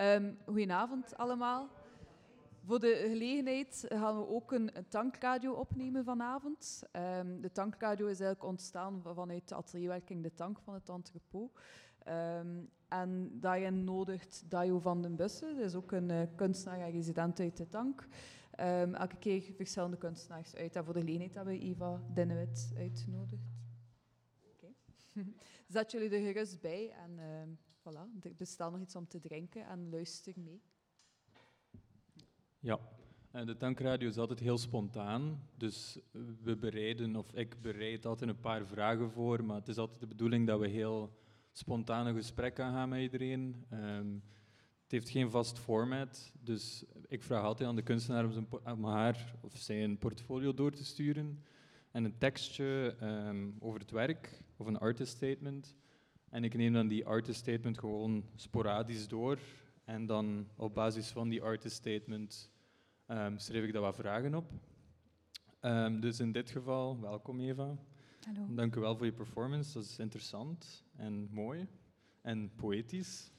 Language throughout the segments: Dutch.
Um, goedenavond allemaal. Voor de gelegenheid gaan we ook een, tankradio opnemen vanavond. Um, de tankradio is eigenlijk ontstaan vanuit de atelierwerking De Tank van het entrepot. Um, en daarin nodigt Dajo van den Bussen, dat is ook een uh, kunstenaar en resident uit De Tank, elke keer verschillende kunstenaars uit. En voor de gelegenheid hebben we Eva Dinnewit uitgenodigd. Zet jullie er gerust bij en voilà, er bestaat nog iets om te drinken en luister mee. Ja, de tankradio is altijd heel spontaan. Dus we bereiden, of ik bereid altijd een paar vragen voor, maar het is altijd de bedoeling dat we heel spontane gesprekken gaan met iedereen. Um, het heeft geen vast format, dus ik vraag altijd aan de kunstenaar om, zijn, haar of zijn portfolio door te sturen en een tekstje um, over het werk of een artist statement. En ik neem dan die artist statement gewoon sporadisch door en dan op basis van die artist statement um, schreef ik daar wat vragen op. Um, dus in dit geval, welkom Eva. Hallo. Dank u wel voor je performance. Dat is interessant en mooi en poëtisch.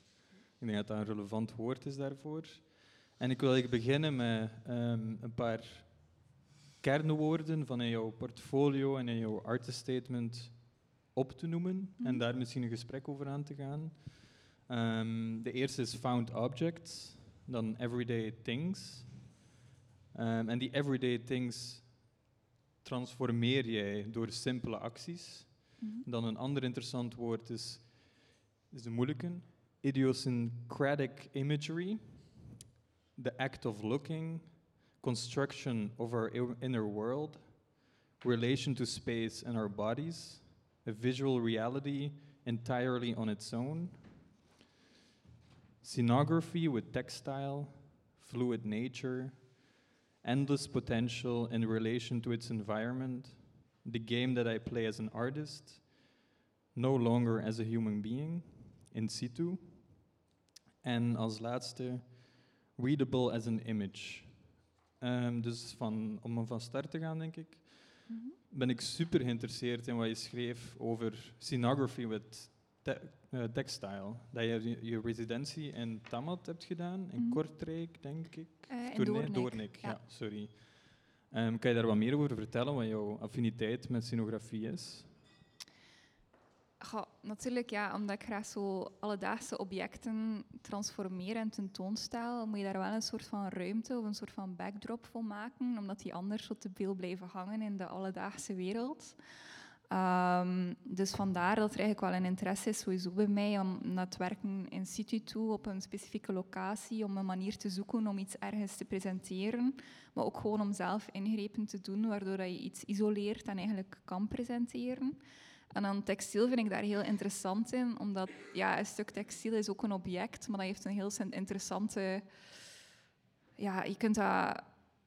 Ik denk dat dat een relevant woord is daarvoor. En ik wil eigenlijk beginnen met um, een paar kernwoorden van in jouw portfolio en in jouw artist statement op te noemen mm -hmm. en daar misschien een gesprek over aan te gaan. Um, de eerste is found objects, dan everyday things. Um, en die everyday things transformeer jij door simpele acties. Mm -hmm. Dan een ander interessant woord is, is de moeilijke, idiosyncratic imagery, the act of looking, construction of our inner world, relation to space and our bodies, a visual reality entirely on its own, scenography with textile, fluid nature, endless potential in relation to its environment, the game that I play as an artist, no longer as a human being, in situ. En als laatste, readable as an image. Um, dus van, om van start te gaan, denk ik, mm -hmm. ben ik super geïnteresseerd in wat je schreef over scenography with te uh, textile. Dat je je residentie in Tamat hebt gedaan, in mm -hmm. Kortrijk, denk ik. Uh, in Doornik. Doornik. Ja. ja. sorry. Um, kan je daar wat meer over vertellen, wat jouw affiniteit met scenografie is? Natuurlijk, ja, omdat ik graag zo alledaagse objecten transformeer en tentoonstel, moet je daar wel een soort van ruimte of een soort van backdrop voor maken, omdat die anders zo te veel blijven hangen in de alledaagse wereld. Um, dus vandaar dat er eigenlijk wel een interesse is sowieso bij mij om naar het werken in situ toe op een specifieke locatie, om een manier te zoeken om iets ergens te presenteren, maar ook gewoon om zelf ingrepen te doen, waardoor je iets isoleert en eigenlijk kan presenteren. En dan textiel vind ik daar heel interessant in, omdat ja, een stuk textiel is ook een object, maar dat heeft een heel interessante... Ja, je kunt dat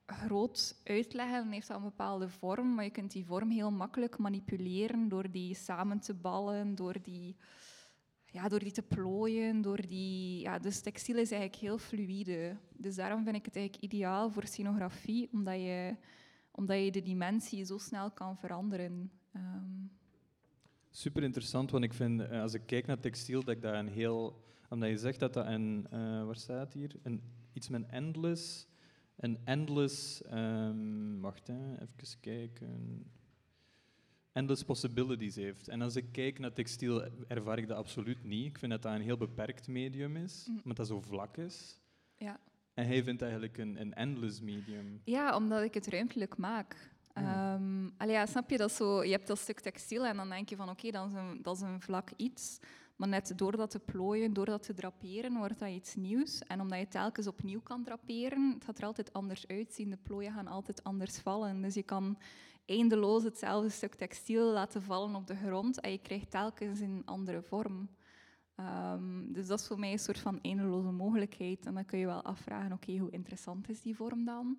groot uitleggen en heeft dat een bepaalde vorm, maar je kunt die vorm heel makkelijk manipuleren door die samen te ballen, door die, ja, door die te plooien, door die... Ja, dus textiel is eigenlijk heel fluïde. Dus daarom vind ik het eigenlijk ideaal voor scenografie, omdat je, omdat je de dimensie zo snel kan veranderen. Um, Super interessant, want ik vind, als ik kijk naar textiel, dat ik dat een heel... Omdat je zegt dat dat een... Uh, waar staat hier? Een, iets met endless... Een endless... Um, wacht, hè, even kijken... Endless possibilities heeft. En als ik kijk naar textiel, ervaar ik dat absoluut niet. Ik vind dat dat een heel beperkt medium is, mm. omdat dat zo vlak is. Ja. En hij vindt eigenlijk een, een endless medium. Ja, omdat ik het ruimtelijk maak. Ja, snap je dat zo? Je hebt dat stuk textiel en dan denk je van oké, okay, dat, dat, is een vlak iets. Maar net door dat te plooien, door dat te draperen, wordt dat iets nieuws. En omdat je telkens opnieuw kan draperen, het gaat er altijd anders uitzien. De plooien gaan altijd anders vallen. Dus je kan eindeloos hetzelfde stuk textiel laten vallen op de grond en je krijgt telkens een andere vorm. Um, dus dat is voor mij een soort van eindeloze mogelijkheid. En dan kun je wel afvragen, oké, hoe interessant is die vorm dan?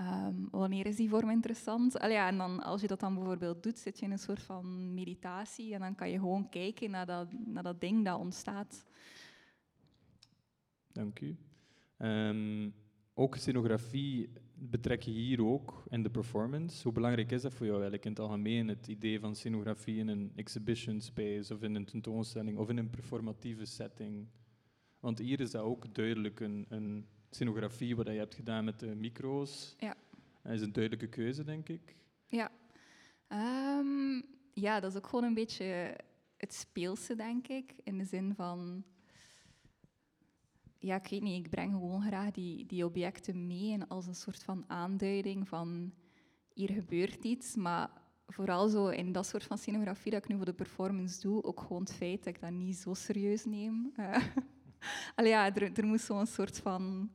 Um, wanneer is die vorm interessant? Allee, ja, en dan, als je dat dan bijvoorbeeld doet, zit je in een soort van meditatie en dan kan je gewoon kijken naar dat, naar dat ding dat ontstaat. Dank u. Um, ook scenografie betrek je hier ook in de performance. Hoe belangrijk is dat voor jou eigenlijk in het algemeen, het idee van scenografie in een exhibition space of in een tentoonstelling of in een performatieve setting? Want hier is dat ook duidelijk een, een scenografie wat je hebt gedaan met de micro's. Ja. Dat is een duidelijke keuze, denk ik. Ja. Ehm, ja, dat is ook gewoon een beetje het speelse, denk ik. In de zin van... Ja, ik weet niet, ik breng gewoon graag die, die objecten mee en als een soort van aanduiding van hier gebeurt iets, maar vooral zo in dat soort van scenografie dat ik nu voor de performance doe, ook gewoon het feit dat ik dat niet zo serieus neem. Uh, allee, ja, er, er moest zo'n soort van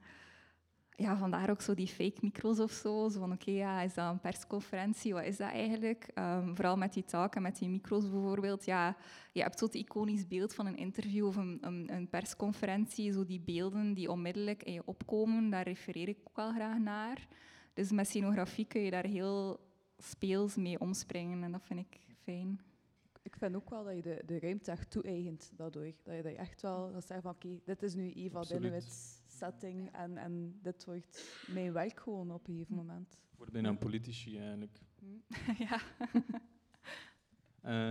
ja, vandaar ook zo die fake micro's of zo. Zo van, oké, ja, is dat een persconferentie? Wat is dat eigenlijk? Um, vooral met die taak en met die micro's bijvoorbeeld. Ja, je hebt zo'n iconisch beeld van een interview of een, een, een, persconferentie. Zo die beelden die onmiddellijk in je opkomen, daar refereer ik ook wel graag naar. Dus met scenografie kun je daar heel speels mee omspringen en dat vind ik fijn. Ik vind ook wel dat je de, de ruimte echt toe-eigent daardoor. Dat je, dat echt wel dat zegt van oké, dit is nu Eva Binnenwits setting en, en dit wordt mijn werk gewoon op een gegeven moment. Voor bijna een politici eigenlijk. ja.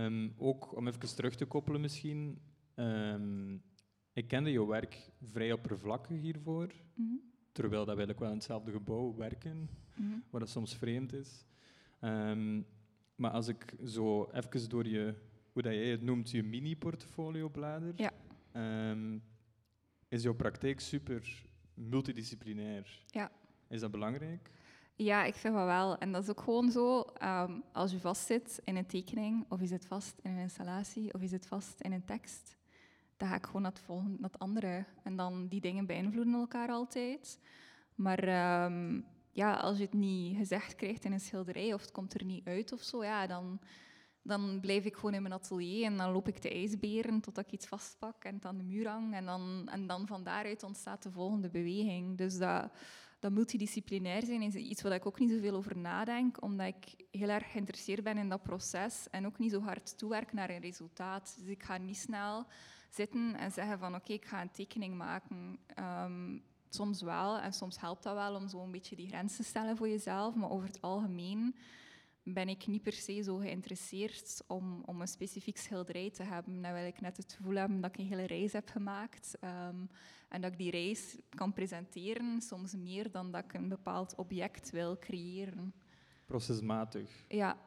um, ook om even terug te koppelen misschien. Um, ik kende jouw werk vrij oppervlakkig hiervoor. Mm -hmm. Terwijl dat we eigenlijk wel in hetzelfde gebouw werken, mm -hmm. wat dat soms vreemd is. Um, maar als ik zo even door je, hoe dat jij het noemt, je mini-portfolio blader, ja. um, is jouw praktijk super multidisciplinair. Ja. Is dat belangrijk? Ja, ik vind dat wel. En dat is ook gewoon zo, um, als je vastzit in een tekening, of je zit vast in een installatie, of je zit vast in een tekst, dan ga ik gewoon naar het volgende, naar het andere. En dan die dingen beïnvloeden elkaar altijd. Maar um, ja, als je het niet gezegd krijgt in een schilderij, of het komt er niet uit of zo, ja, dan, dan blijf ik gewoon in mijn atelier en dan loop ik te ijsberen totdat ik iets vastpak en het aan de muur. En dan, en dan van daaruit ontstaat de volgende beweging. Dus dat, dat multidisciplinair zijn is iets waar ik ook niet zoveel over nadenk, omdat ik heel erg geïnteresseerd ben in dat proces en ook niet zo hard toewerk naar een resultaat. Dus ik ga niet snel zitten en zeggen van oké, ik ga een tekening maken. Um, soms wel en soms helpt dat wel om zo een beetje die grens te stellen voor jezelf, maar over het algemeen ben ik niet per se zo geïnteresseerd om, om een specifiek schilderij te hebben. Dan wil ik net het gevoel hebben dat ik een hele reis heb gemaakt um, en dat ik die reis kan presenteren, soms meer dan dat ik een bepaald object wil creëren. Procesmatig. Ja.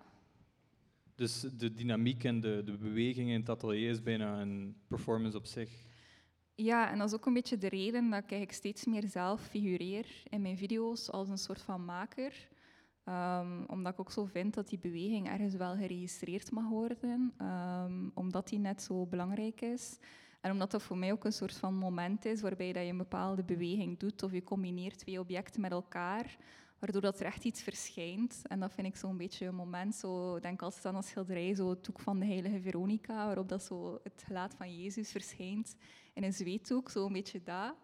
Dus de dynamiek en de, de beweging in het atelier is bijna een performance op zich. Ja, en dat is ook een beetje de reden dat ik eigenlijk steeds meer zelf figureer in mijn video's als een soort van maker. Um, omdat ik ook zo vind dat die beweging ergens wel geregistreerd mag worden, um, omdat die net zo belangrijk is. En omdat dat voor mij ook een soort van moment is waarbij dat je een bepaalde beweging doet of je combineert twee objecten met elkaar, waardoor dat er echt iets verschijnt. En dat vind ik zo'n beetje een moment, zo, denk altijd aan een schilderij, zo het doek van de heilige Veronica, waarop dat zo het gelaat van Jezus verschijnt in een zweetdoek, zo een beetje dat.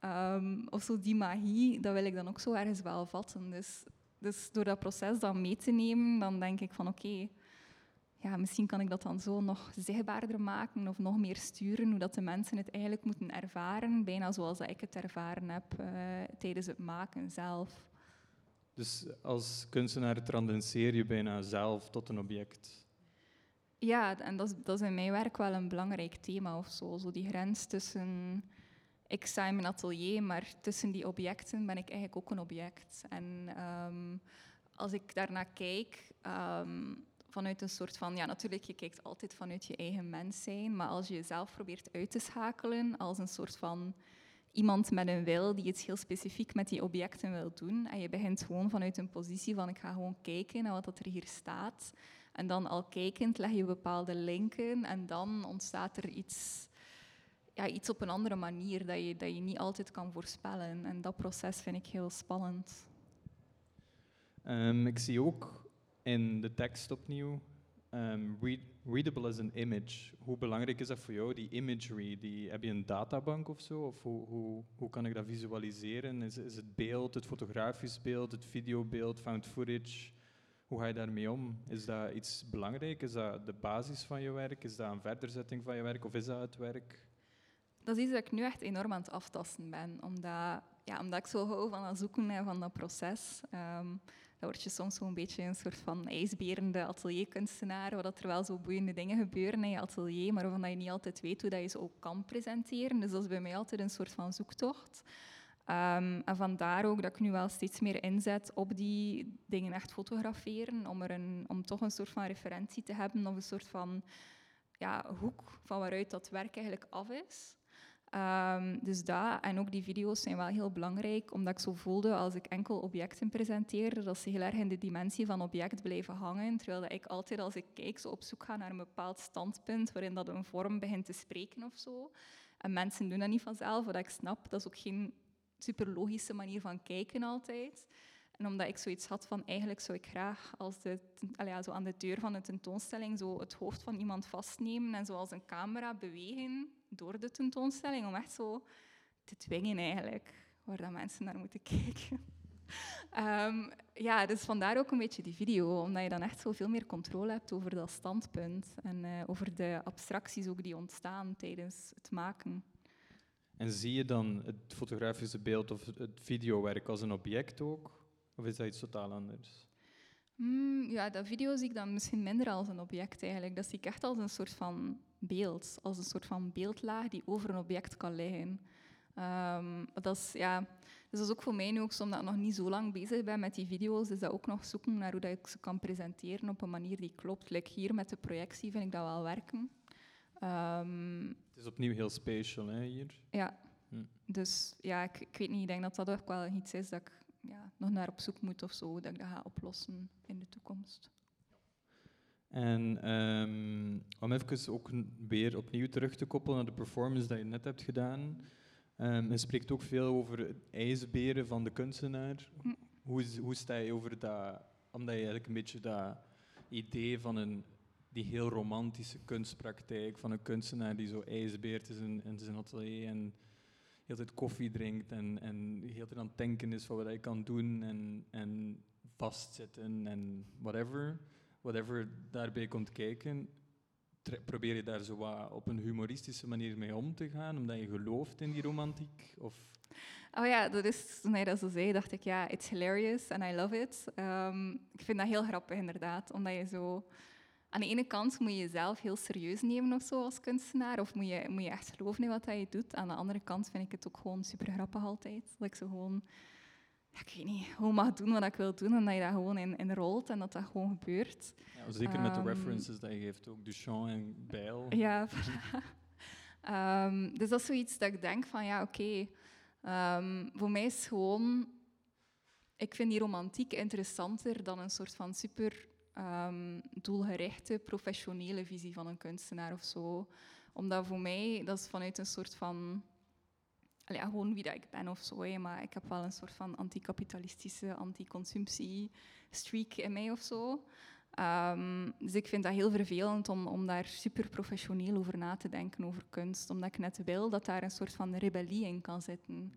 Um, of zo die magie, dat wil ik dan ook zo ergens wel vatten. Dus dus door dat proces dan mee te nemen, dan denk ik van oké, ja, misschien kan ik dat dan zo nog zichtbaarder maken of nog meer sturen, hoe dat de mensen het eigenlijk moeten ervaren, bijna zoals dat ik het ervaren heb uh, tijdens het maken zelf. Dus als kunstenaar transcendeer je bijna zelf tot een object? Ja, en dat is, dat is in mijn werk wel een belangrijk thema of zo. Zo die grens tussen ik sta in mijn atelier, maar tussen die objecten ben ik eigenlijk ook een object. En um, als ik daarnaar kijk, um, vanuit een soort van, ja natuurlijk, je kijkt altijd vanuit je eigen mens zijn, maar als je jezelf probeert uit te schakelen als een soort van iemand met een wil die iets heel specifiek met die objecten wil doen, en je begint gewoon vanuit een positie van ik ga gewoon kijken naar wat er hier staat, en dan al kijkend leg je bepaalde linken en dan ontstaat er iets ja, iets op een andere manier dat je, dat je niet altijd kan voorspellen. En dat proces vind ik heel spannend. Um, ik zie ook in de tekst opnieuw read, readable as an image. Hoe belangrijk is dat voor jou, die imagery? Die, heb je een databank of zo? Of hoe, hoe, hoe kan ik dat visualiseren? Is, is het beeld, het fotografisch beeld, het videobeeld, found footage? Hoe ga je daarmee om? Is dat iets belangrijk? Is dat de basis van je werk? Is dat een verderzetting van je werk? Of is dat het werk? Dat is iets dat ik nu echt enorm aan het aftasten ben. Omdat, ja, omdat ik zo hou van dat zoeken en van dat proces. Um, dan word je soms zo'n beetje een soort van ijsberende atelierkunstenaar, waar er wel zo boeiende dingen gebeuren in je atelier, maar waarvan je niet altijd weet hoe dat je ze ook kan presenteren. Dus dat is bij mij altijd een soort van zoektocht. Um, en vandaar ook dat ik nu wel steeds meer inzet op die dingen echt fotograferen, om, er een, om toch een soort van referentie te hebben of een soort van ja, hoek van waaruit dat werk eigenlijk af is. Um, dus dat en ook die video's zijn wel heel belangrijk, omdat ik zo voelde als ik enkel objecten presenteerde, dat ze heel erg in de dimensie van object blijven hangen, terwijl ik altijd als ik kijk zo op zoek ga naar een bepaald standpunt waarin dat een vorm begint te spreken of zo. En mensen doen dat niet vanzelf, wat ik snap, dat is ook geen super logische manier van kijken altijd. En omdat ik zoiets had van eigenlijk zou ik graag als de, ja, zo aan de deur van de tentoonstelling zo het hoofd van iemand vastnemen en zoals een camera bewegen door de tentoonstelling om echt zo te dwingen eigenlijk waar dat mensen naar moeten kijken. um, ja, dus vandaar ook een beetje die video, omdat je dan echt zo veel meer controle hebt over dat standpunt en uh, over de abstracties ook die ontstaan tijdens het maken. En zie je dan het fotografische beeld of het videowerk als een object ook? Of is dat iets totaal anders? Mm, ja, dat video zie ik dan misschien minder als een object eigenlijk. Dat zie ik echt als een soort van beeld. Als een soort van beeldlaag die over een object kan liggen. Um, dat is, ja, dus dat is ook voor mij nu, ook, omdat ik nog niet zo lang bezig ben met die video's, is dat ook nog zoeken naar hoe dat ik ze kan presenteren op een manier die klopt. Like hier met de projectie vind ik dat wel werken. Um, het is opnieuw heel special hè, hier. Ja, hm. dus ja, ik, ik, weet niet, ik denk dat dat ook wel iets is dat ik ja, nog naar op zoek moet of zo, dat ik dat ga oplossen in de toekomst. En um, om even ook weer opnieuw terug te koppelen naar de performance die je net hebt gedaan. Um, je spreekt ook veel over het ijsberen van de kunstenaar. Hm. Hoe, hoe sta je over dat, omdat je eigenlijk een beetje dat idee van een die heel romantische kunstpraktijk van een kunstenaar die zo ijsbeert is in, in zijn atelier en heel tijd koffie drinkt en, en heel tijd aan het denken is van wat hij kan doen en, en vastzitten en whatever. Whatever daarbij komt kijken, probeer je daar zo wat op een humoristische manier mee om te gaan, omdat je gelooft in die romantiek? Of Oh ja, dat is, toen hij dat zo zei, dacht ik, ja, it's hilarious and I love it. Um, ik vind dat heel grappig, inderdaad, omdat je zo aan de ene kant moet je jezelf heel serieus nemen of zo als kunstenaar, of moet je, moet je echt geloven in wat je doet. Aan de andere kant vind ik het ook gewoon super grappig altijd. Dat ik zo gewoon, ja, ik weet niet, gewoon mag doen wat ik wil doen en dat je dat gewoon in, in rolt en dat dat gewoon gebeurt. Ja, zeker met de ehm, references dat je geeft, ook Duchamp en Bijl. Ja, um, dus dat is zoiets dat ik denk van, ja, oké, um, voor mij is gewoon, ik vind die romantiek interessanter dan een soort van super doelgerichte, professionele visie van een kunstenaar of zo. Omdat voor mij, dat is vanuit een soort van... Gewoon wie dat ik ben of zo. Maar ik heb wel een soort van anticapitalistische, anti-consumptie-streak in mij of zo. Um, dus ik vind dat heel vervelend om, om daar super professioneel over na te denken, over kunst. Omdat ik net wil dat daar een soort van rebellie in kan zitten.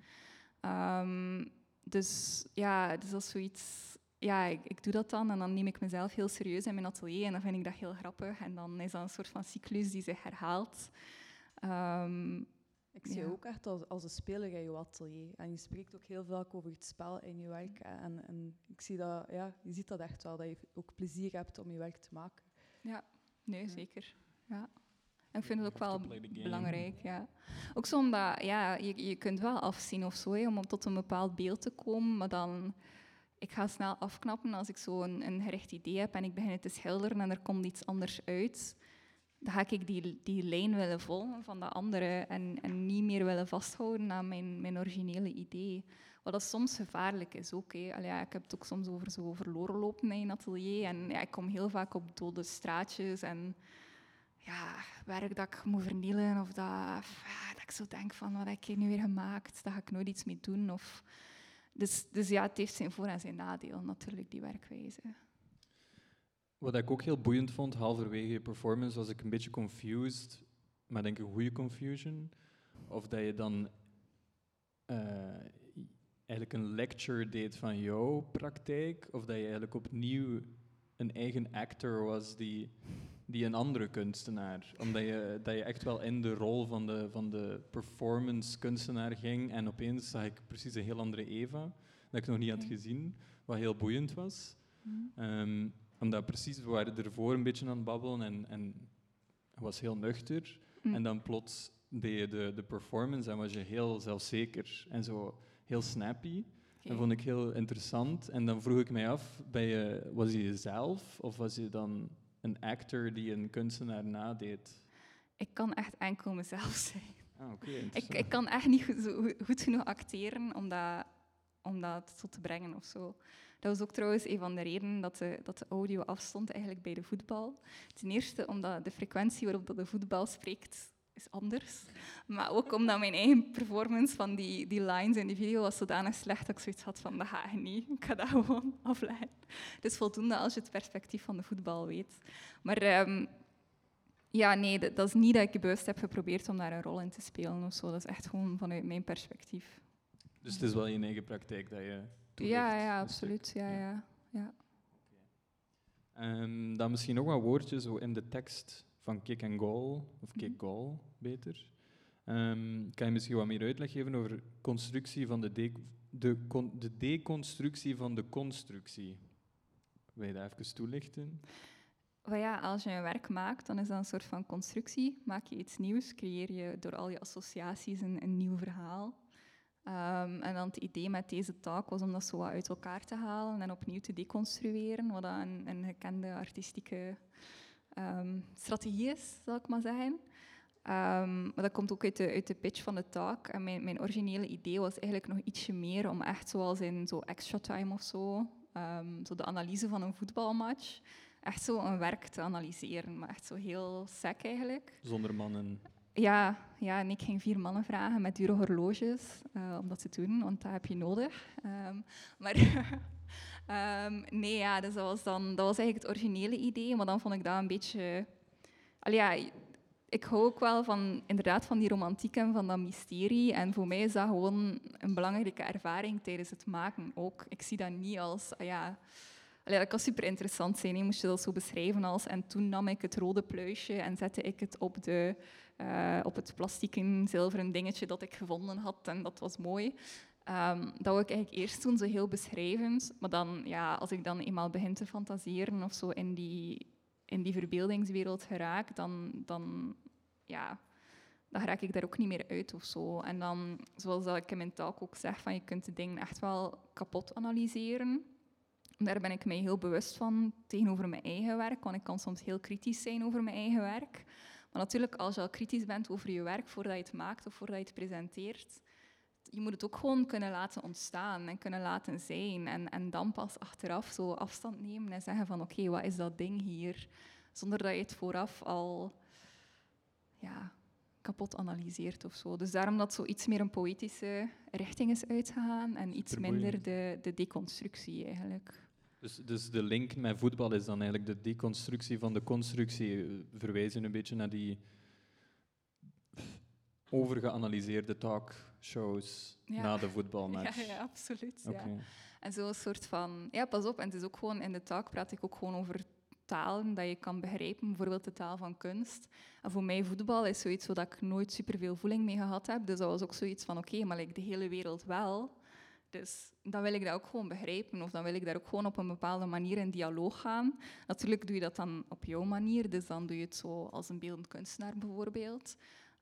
Um, dus ja, dus dat is zoiets ja, ik, ik, doe dat dan en dan neem ik mezelf heel serieus in mijn atelier en dan vind ik dat heel grappig. En dan is dat een soort van cyclus die zich herhaalt. Um, ik zie je ook echt als, als een speler in je atelier. En je spreekt ook heel vaak over het spel in je werk. En, en ik zie dat, ja, je ziet dat echt wel, dat je ook plezier hebt om je werk te maken. Ja, nee, zeker. Ja. En ik vind het ook wel belangrijk. Ja. Ook zo omdat ja, je, je kunt wel afzien of zo, om tot een bepaald beeld te komen, maar dan ik ga snel afknappen als ik zo een, een gericht idee heb en ik begin het te schilderen en er komt iets anders uit. Ga ik die, die lijn willen volgen van de andere en, en niet meer willen vasthouden aan mijn, mijn originele idee. Wat dat soms gevaarlijk is ook. Ja, ik heb het ook soms over zo verloren lopen in een atelier. En ja, ik kom heel vaak op dode straatjes en ja, werk dat ik moet vernielen. Of dat, ja, dat ik zo denk van, wat heb ik hier nu weer gemaakt? Daar ga ik nooit iets mee doen. Of dus, dus ja, het heeft zijn voor- en zijn nadeel natuurlijk, die werkwijze. Wat ik ook heel boeiend vond, halverwege je performance, was ik een beetje confused, maar denk een goede confusion. Of dat je dan uh, eigenlijk een lecture deed van jouw praktijk, of dat je eigenlijk opnieuw een eigen actor was die die een andere kunstenaar. Omdat je, dat je echt wel in de rol van de, van de performance kunstenaar ging. En opeens zag ik precies een heel andere Eva, dat ik nog niet had gezien. wat heel boeiend was. Mhm. Omdat precies, we waren ervoor een beetje aan het babbelen en, en was heel nuchter. Mm. En dan plots deed je de, de performance en was je heel zelfzeker en zo heel snappy. Dat vond ik heel interessant. En dan vroeg ik mij af, ben je, was je jezelf of was je dan een actor die een kunstenaar nadeed? Ik kan echt enkel mezelf zijn. Ah, oké, Ik, ik kan echt niet goed, goed genoeg acteren om dat, om dat tot te brengen of zo. Dat was ook trouwens een van de redenen dat de, dat de audio afstond eigenlijk bij de voetbal. Ten eerste omdat de frequentie waarop dat de voetbal spreekt is anders. Maar ook omdat mijn eigen performance van die, die lines in die video was zodanig slecht dat ik zoiets had van dat ga ik niet. Ik ga dat gewoon afleggen. Is voldoende als je het perspectief van de voetbal weet. Maar ehm, ja, nee, dat, dat is niet dat ik bewust heb geprobeerd om daar een rol in te spelen of zo. Dat is echt gewoon vanuit mijn perspectief. Dus het is wel je eigen praktijk dat je toelicht, Ja, ja, absoluut. Ja, Ja. ja. Ehm, dan misschien nog wat woordjes zo in de tekst van kick and goal, of kick Mhm. goal beter. Ehm, kan je misschien wat meer uitleg geven over constructie van de, de, de, con- de deconstructie van de constructie? Wil je dat even toelichten? Maar ja, als je een werk maakt, dan is dat een soort van constructie. Maak je iets nieuws, creëer je door al je associaties een, een nieuw verhaal. Ehm, en dan het idee met deze taak was om dat zo uit elkaar te halen en opnieuw te deconstrueren, wat een, een gekende artistieke ehm, strategie is, zal ik maar zeggen. Ehm, maar dat komt ook uit de, uit de pitch van de taak. En mijn, mijn originele idee was eigenlijk nog ietsje meer om echt zoals in zo extra time of zo, zo de analyse van een voetbalmatch, echt zo een werk te analyseren, maar echt zo heel sec eigenlijk. Zonder mannen. Ja, ja, en ik ging vier mannen vragen met dure horloges eh, om dat te doen, want dat heb je nodig. Ehm, maar ehm, nee, ja, dus dat was dan dat was eigenlijk het originele idee, maar dan vond ik dat een beetje... Allee, ja, ik hou ook wel van, inderdaad van die romantiek en van dat mysterie. En voor mij is dat gewoon een belangrijke ervaring tijdens het maken ook. Ik zie dat niet als... ah ja, Dat kan super interessant zijn. Moest je dat zo beschrijven als... En toen nam ik het rode pluisje en zette ik het op, de, eh, op het plastieken zilveren dingetje dat ik gevonden had. En dat was mooi. Ehm, dat wil ik eigenlijk eerst doen, zo heel beschrijvend. Maar dan, ja, als ik dan eenmaal begin te fantaseren of zo in die, in die verbeeldingswereld geraak, dan, dan, ja, dan raak ik daar ook niet meer uit of zo. En dan, zoals ik in mijn taak ook zeg, van je kunt de dingen echt wel kapot analyseren. Daar ben ik mij heel bewust van tegenover mijn eigen werk, want ik kan soms heel kritisch zijn over mijn eigen werk. Maar natuurlijk, als je al kritisch bent over je werk voordat je het maakt of voordat je het presenteert, je moet het ook gewoon kunnen laten ontstaan en kunnen laten zijn. En, en dan pas achteraf zo afstand nemen en zeggen van oké, wat is dat ding hier? Zonder dat je het vooraf al ja, kapot analyseert of zo. Dus daarom dat zo iets meer een poëtische richting is uitgegaan en iets minder de, de deconstructie eigenlijk. Dus, dus de link met voetbal is dan eigenlijk de deconstructie van de constructie. eh, Verwijzen een beetje naar die overgeanalyseerde talkshows Ja. na de voetbalmatch. Ja, ja, absoluut. Oké. Ja. En zo'n soort van... Ja, pas op. En het is ook gewoon... In de taak praat ik ook gewoon over talen dat je kan begrijpen. Bijvoorbeeld de taal van kunst. En voor mij voetbal is zoiets waar ik nooit superveel voeling mee gehad heb. Dus dat was ook zoiets van... Oké, maar like, de hele wereld wel. Dus dan wil ik dat ook gewoon begrijpen. Of dan wil ik daar ook gewoon op een bepaalde manier in dialoog gaan. Natuurlijk doe je dat dan op jouw manier. Dus dan doe je het zo als een beeldend kunstenaar bijvoorbeeld.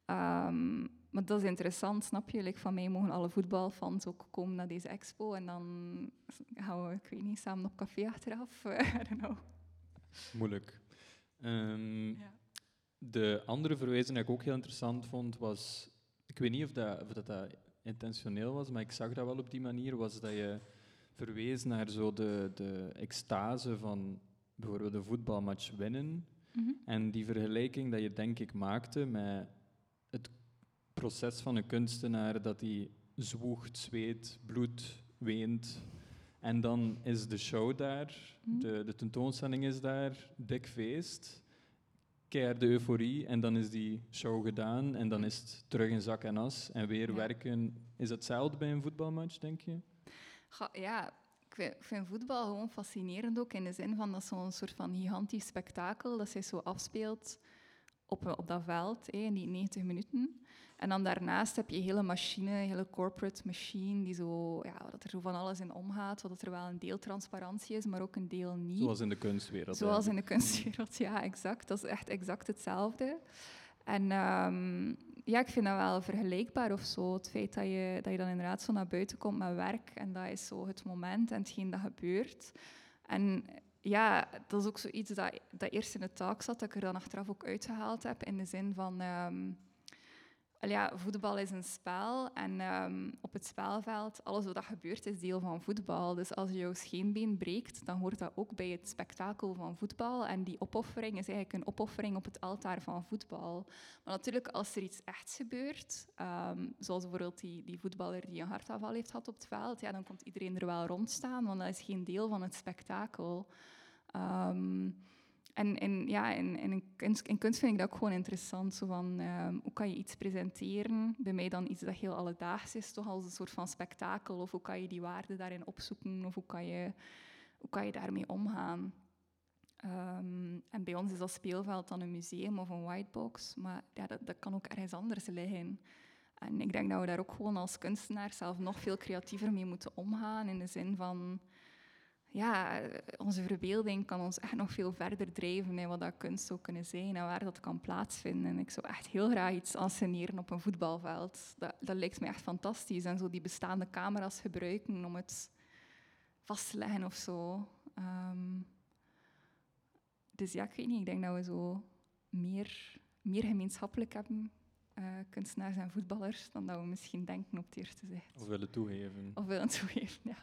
Ehm, maar dat is interessant, snap je? Like, van mij mogen alle voetbalfans ook komen naar deze expo. En dan gaan we, ik weet niet, samen op café achteraf. I don't know. Moeilijk. Ehm, Ja. De andere verwijzing die ik ook heel interessant vond was, ik weet niet of dat, of dat, dat intentioneel was, maar ik zag dat wel op die manier, was dat je verwees naar zo de, de extase van bijvoorbeeld een voetbalmatch winnen. Mhm. En die vergelijking dat je denk ik maakte met het proces van een kunstenaar, dat hij zwoegt, zweet, bloed, weent. En dan is de show daar, Mhm. de, de tentoonstelling is daar, dik feest, keiharde euforie. En dan is die show gedaan en dan is het terug in zak en as en weer Ja. werken. Is het hetzelfde bij een voetbalmatch, denk je? Ga- ja, ik vind, ik vind voetbal gewoon fascinerend ook in de zin van dat zo'n soort van gigantisch spektakel dat zich zo afspeelt op, op dat veld, in die 90 minuten. En dan daarnaast heb je een hele machine, een hele corporate machine, die zo, ja, dat er zo van alles in omgaat, dat er wel een deel transparantie is, maar ook een deel niet. Zoals in de kunstwereld. Zoals in de kunstwereld, ja, exact. Dat is echt exact hetzelfde. En um, ja, ik vind dat wel vergelijkbaar of zo. Het feit dat je, dat je dan inderdaad zo naar buiten komt met werk en dat is zo het moment en hetgeen dat gebeurt. En ja, dat is ook zoiets dat, dat eerst in de taak zat, dat ik er dan achteraf ook uitgehaald heb, in de zin van... Um, ja, voetbal is een spel en um, op het spelveld, alles wat gebeurt, is deel van voetbal. Dus als je jouw scheenbeen breekt, dan hoort dat ook bij het spektakel van voetbal. En die opoffering is eigenlijk een opoffering op het altaar van voetbal. Maar natuurlijk, als er iets echt gebeurt, um, zoals bijvoorbeeld die, die voetballer die een hartaanval heeft gehad op het veld, ja, dan komt iedereen er wel rond staan, want dat is geen deel van het spektakel. Um, en, en ja, in, kunst, in kunst vind ik dat ook gewoon interessant. Zo van, um, hoe kan je iets presenteren? Bij mij dan iets dat heel alledaags is, toch als een soort van spektakel. Of hoe kan je die waarde daarin opzoeken? Of hoe kan je, hoe kan je daarmee omgaan? Um, en bij ons is dat speelveld dan een museum of een whitebox. Maar ja, dat, dat kan ook ergens anders liggen. En ik denk dat we daar ook gewoon als kunstenaar zelf nog veel creatiever mee moeten omgaan. In de zin van ja, onze verbeelding kan ons echt nog veel verder drijven in wat dat kunst zou kunnen zijn en waar dat kan plaatsvinden. En ik zou echt heel graag iets anseneren op een voetbalveld. Dat, dat lijkt me echt fantastisch. En zo die bestaande camera's gebruiken om het vast te leggen of zo. Um, dus ja, ik weet niet. Ik denk dat we zo meer, meer gemeenschappelijk hebben, uh, kunstenaars en voetballers, dan dat we misschien denken op het eerste zicht. Of willen toegeven. Of willen toegeven, ja.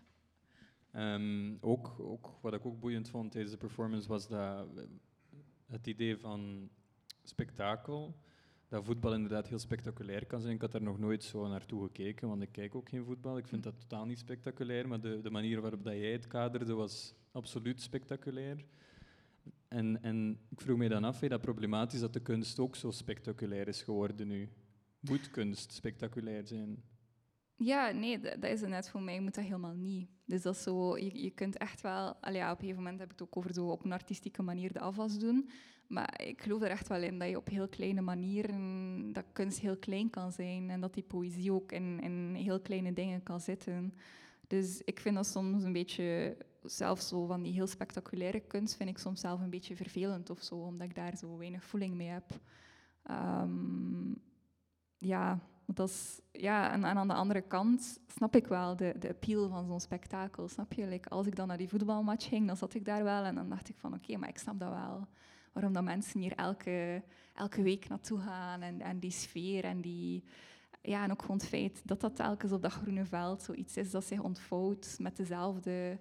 Um, ook, ook, wat ik ook boeiend vond tijdens de performance was dat het idee van spektakel, dat voetbal inderdaad heel spectaculair kan zijn. Ik had daar nog nooit zo naartoe gekeken, want ik kijk ook geen voetbal. Ik vind dat totaal niet spectaculair, maar de, de manier waarop dat jij het kaderde was absoluut spectaculair. En, en ik vroeg me dan af, is dat problematisch dat de kunst ook zo spectaculair is geworden nu? Moet kunst spectaculair zijn? Ja, nee, dat, is het net voor mij moet dat helemaal niet. Dus dat zo, je, kunt echt wel, ja, op een gegeven moment heb ik het ook over zo op een artistieke manier de afwas doen. Maar ik geloof er echt wel in dat je op heel kleine manieren, dat kunst heel klein kan zijn en dat die poëzie ook in, in heel kleine dingen kan zitten. Dus ik vind dat soms een beetje, zelfs zo van die heel spectaculaire kunst, vind ik soms zelf een beetje vervelend of zo, omdat ik daar zo weinig voeling mee heb. Um, ja, dat is, ja, en, aan de andere kant snap ik wel de, de appeal van zo'n spektakel. Snap je? Like, als ik dan naar die voetbalmatch ging, dan zat ik daar wel en dan dacht ik van oké, maar ik snap dat wel. Waarom dat mensen hier elke, elke week naartoe gaan en, en die sfeer en die... Ja, en ook gewoon het feit dat dat telkens op dat groene veld zoiets is dat zich ontvouwt met dezelfde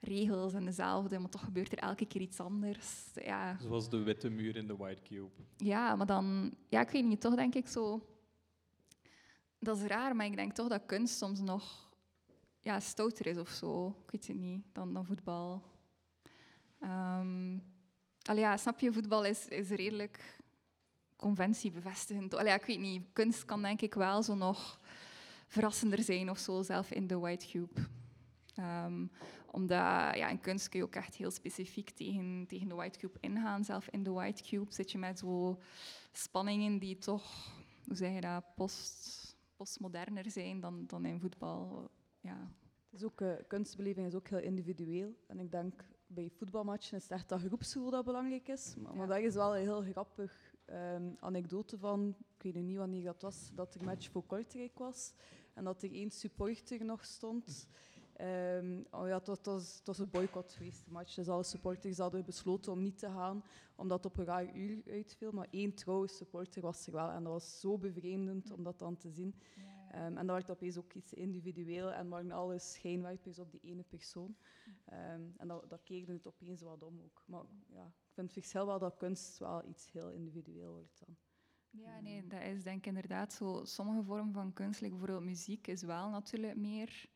regels en dezelfde, maar toch gebeurt er elke keer iets anders. Ja. Zoals de witte muur in de White Cube. Ja, maar dan... Ja, ik weet niet, toch denk ik zo dat is raar, maar ik denk toch dat kunst soms nog ja, stouter is of zo. Ik weet het niet, dan, dan voetbal. Um, ja, snap je, voetbal is, is redelijk conventiebevestigend. Allee, ik weet niet, kunst kan denk ik wel zo nog verrassender zijn of zo, zelf in de White Cube. Um, omdat ja, in kunst kun je ook echt heel specifiek tegen, tegen de White Cube ingaan. Zelf in de White Cube zit je met zo spanningen die toch, hoe zeg je dat, post postmoderner zijn dan, dan in voetbal. Ja. Het is ook, uh, kunstbeleving is ook heel individueel. En ik denk bij voetbalmatchen is het echt dat groepsgevoel dat belangrijk is. Maar, maar dat is wel een heel grappig um, anekdote van, ik weet niet wanneer dat was, dat er match voor Kortrijk was. En dat er één supporter nog stond. Um, oh ja, het, was, een boycott geweest, de match. Dus alle supporters hadden besloten om niet te gaan, omdat het op een raar uur uitviel. Maar één trouwe supporter was er wel. En dat was zo bevreemdend om dat dan te zien. Um, en dat werd opeens ook iets individueel en waren alle schijnwerpers op die ene persoon. Um, en dat, dat keerde het opeens wat om ook. Maar ja, ik vind het verschil wel dat kunst wel iets heel individueel wordt dan. Ja, nee, dat is denk ik inderdaad zo. Sommige vormen van kunst, like bijvoorbeeld muziek, is wel natuurlijk meer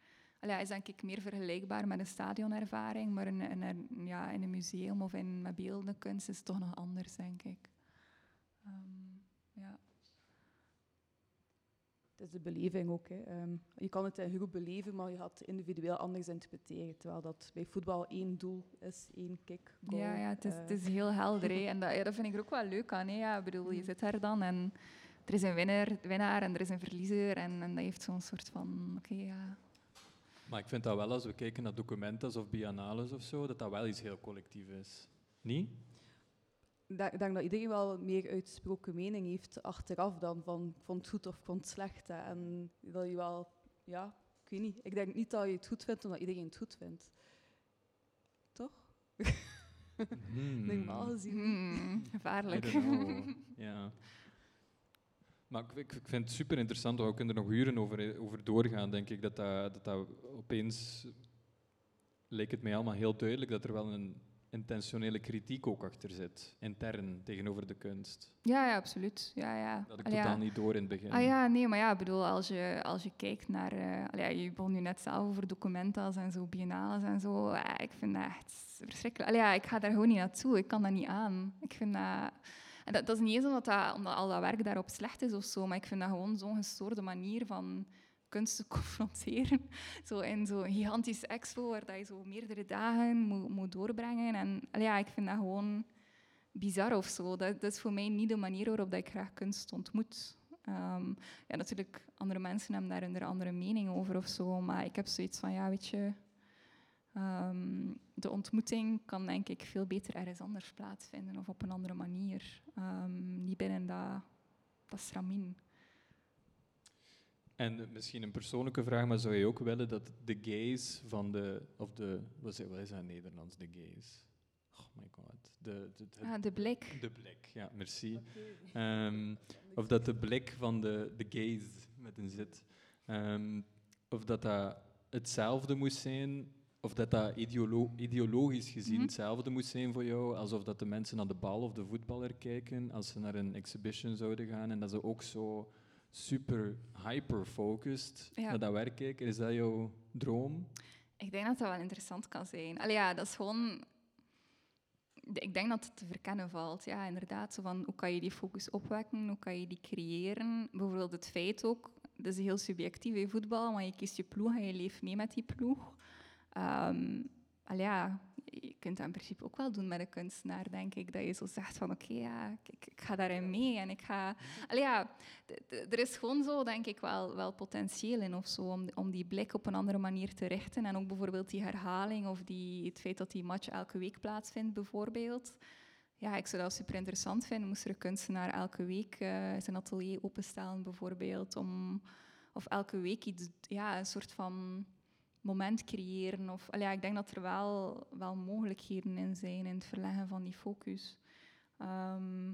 ja, is denk ik meer vergelijkbaar met een stadionervaring, maar in, in, ja, in een museum of in met beeldende kunst is het toch nog anders, denk ik. Um, ja. Het is de beleving ook. Hè. Ehm, je kan het in groep beleven, maar je gaat het individueel anders interpreteren. Terwijl dat bij voetbal één doel is, één kick, goal. Ja, ja het, is, Eh, het is heel helder. hè. En dat, ja, dat vind ik er ook wel leuk aan. Hè. Ja, ik bedoel, je Mhm. zit daar dan en er is een winnaar, winnaar en er is een verliezer. En, en dat heeft zo'n soort van... Oké, ja. Maar ik vind dat wel, als we kijken naar documenta's of biennales of zo, dat dat wel iets heel collectief is. Niet? Ik denk, denk dat iedereen wel meer uitsproken mening heeft achteraf dan van ik vond het goed of ik vond het slecht. hè. En dat je wel, ja, ik weet niet. Ik denk niet dat je het goed vindt omdat iedereen het goed vindt. Toch? Hmm. Normaal gezien. Hmm, gevaarlijk. ja. Maar ik, vind het super interessant, we kunnen er nog uren over, over doorgaan, denk ik. Dat dat, dat dat opeens leek het mij allemaal heel duidelijk dat er wel een intentionele kritiek ook achter zit, intern tegenover de kunst. Ja, ja, absoluut. Ja, ja. Dat ik Allee, totaal ja. niet door in het begin. Ah ja, nee, maar ja, ik bedoel, als je, als je kijkt naar... eh allee, ja, je begon nu net zelf over documenta's en zo, biennales en zo. Ja, ik vind dat echt verschrikkelijk. Allee, ja, ik ga daar gewoon niet naartoe. Ik kan dat niet aan. Ik vind dat... En dat, is niet eens omdat, dat, omdat al dat werk daarop slecht is of zo, maar ik vind dat gewoon zo'n gestoorde manier van kunst te confronteren. Zo in zo'n gigantische expo waar dat je zo meerdere dagen moet, moet doorbrengen. En ja, ik vind dat gewoon bizar of zo. Dat, dat is voor mij niet de manier waarop dat ik graag kunst ontmoet. Ehm, ja, natuurlijk, andere mensen hebben daar een andere mening over of zo, maar ik heb zoiets van, ja, weet je, ehm, de ontmoeting kan denk ik veel beter ergens anders plaatsvinden of op een andere manier. Ehm, niet binnen dat, dat stramien. En eh, misschien een persoonlijke vraag, maar zou je ook willen dat de gaze van de, of de, wat is, wat is dat in Nederlands, de gaze? Oh my god. De, de, de, Ah, de blik. de blik, ja, merci. Ehm, of dat de blik van de, de gaze, met een zit, of dat dat hetzelfde moest zijn, of dat dat ideolo- ideologisch gezien Mhm. hetzelfde moest zijn voor jou, alsof dat de mensen naar de bal of de voetballer kijken als ze naar een exhibition zouden gaan en dat ze ook zo super hyper-focused Ja. naar dat werk kijken. Is dat jouw droom? Ik denk dat dat wel interessant kan zijn. Allee, ja, dat is gewoon... Ik denk dat het te verkennen valt. Ja, inderdaad. Zo van, hoe kan je die focus opwekken? Hoe kan je die creëren? Bijvoorbeeld het feit ook... Dat is heel subjectief in voetbal, maar je kiest je ploeg en je leeft mee met die ploeg. Ja, je kunt dat in principe ook wel doen met een kunstenaar, denk ik. Dat je zo zegt van, oké, ja, ik, ik- ga daarin mee en ik ga... Ja, d- er is gewoon zo, denk ik, wel, wel potentieel in of zo, om, om die blik op een andere manier te richten. En ook bijvoorbeeld die herhaling of die, het feit dat die match elke week plaatsvindt, bijvoorbeeld. Ja, ik zou dat super interessant vinden. Moest er een kunstenaar elke week eh, zijn atelier openstellen, bijvoorbeeld, om... Of elke week iets, ja, een soort van moment creëren. Of, allee, ja, ik denk dat er wel, wel mogelijkheden in zijn in het verleggen van die focus. Ehm,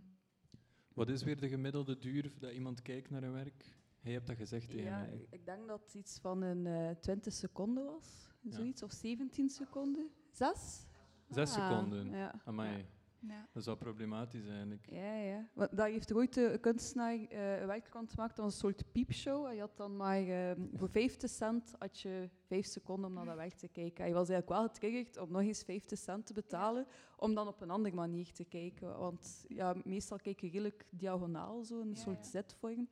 Wat is weer de gemiddelde duur dat iemand kijkt naar een werk? Jij hebt dat gezegd tegen Ja, mij. ik, ik denk dat het iets van een eh 20 seconden was, Ja. zoiets, of 17 seconden. Zes? Zes Ah, seconden. Ja. Amai, ja. Dat is wel problematisch eigenlijk. Ja, ja. Want daar heeft er ooit een kunstenaar eh, een werk van gemaakt. Dat was een soort piepshow. En je had dan maar eh, voor 50 cent had je 5 seconden om naar dat werk te kijken. En je was eigenlijk wel getriggerd om nog eens 50 cent te betalen, om dan op een andere manier te kijken. Want ja, meestal kijk je redelijk diagonaal, zo een Ja, soort ja. Z-vorm.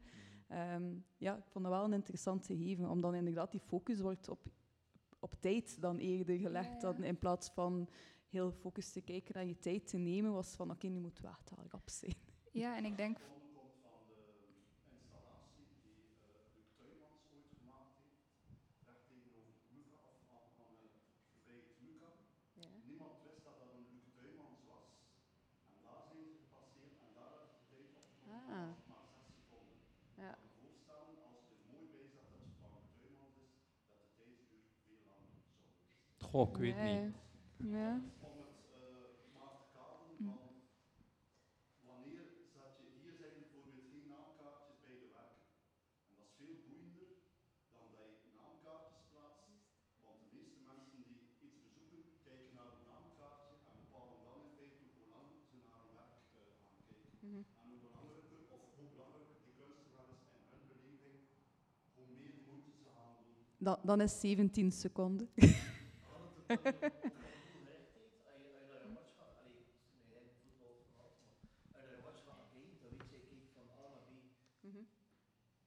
Ehm, ja, ik vond dat wel een interessant gegeven, om dan inderdaad die focus wordt op, op tijd dan eerder gelegd, Ja, ja. Dan in plaats van heel focus te kijken en je tijd te nemen, was van oké, nu moet wacht wel rap zijn. ja, en ik denk... Niemand wist dat dat een Luc Tuymans was. En daar zijn ze gepasseerd en daar had de tijd opgenomen Ah. maar 6 seconden. Ja. Ik kan me voorstellen, als je er mooi bij zat dat het van Luc Tuymans is, dat de tijdsduur veel langer zou geweest Goh, ik weet niet. Ja. Om het eh, maar te kaderen Mm. van wanneer zat je, hier zijn bijvoorbeeld geen naamkaartjes bij de werken. En dat is veel boeiender dan dat je naamkaartjes plaatst. Want de meeste mensen die iets bezoeken, kijken naar een naamkaartje en bepalen dan in feite hoe lang ze naar een werk eh, gaan kijken. Mhm. En hoe belangrijker, of hoe belangrijker die kunstenaar is in hun beleving, hoe meer moeite ze gaan doen. Dan, dan is 17 seconden.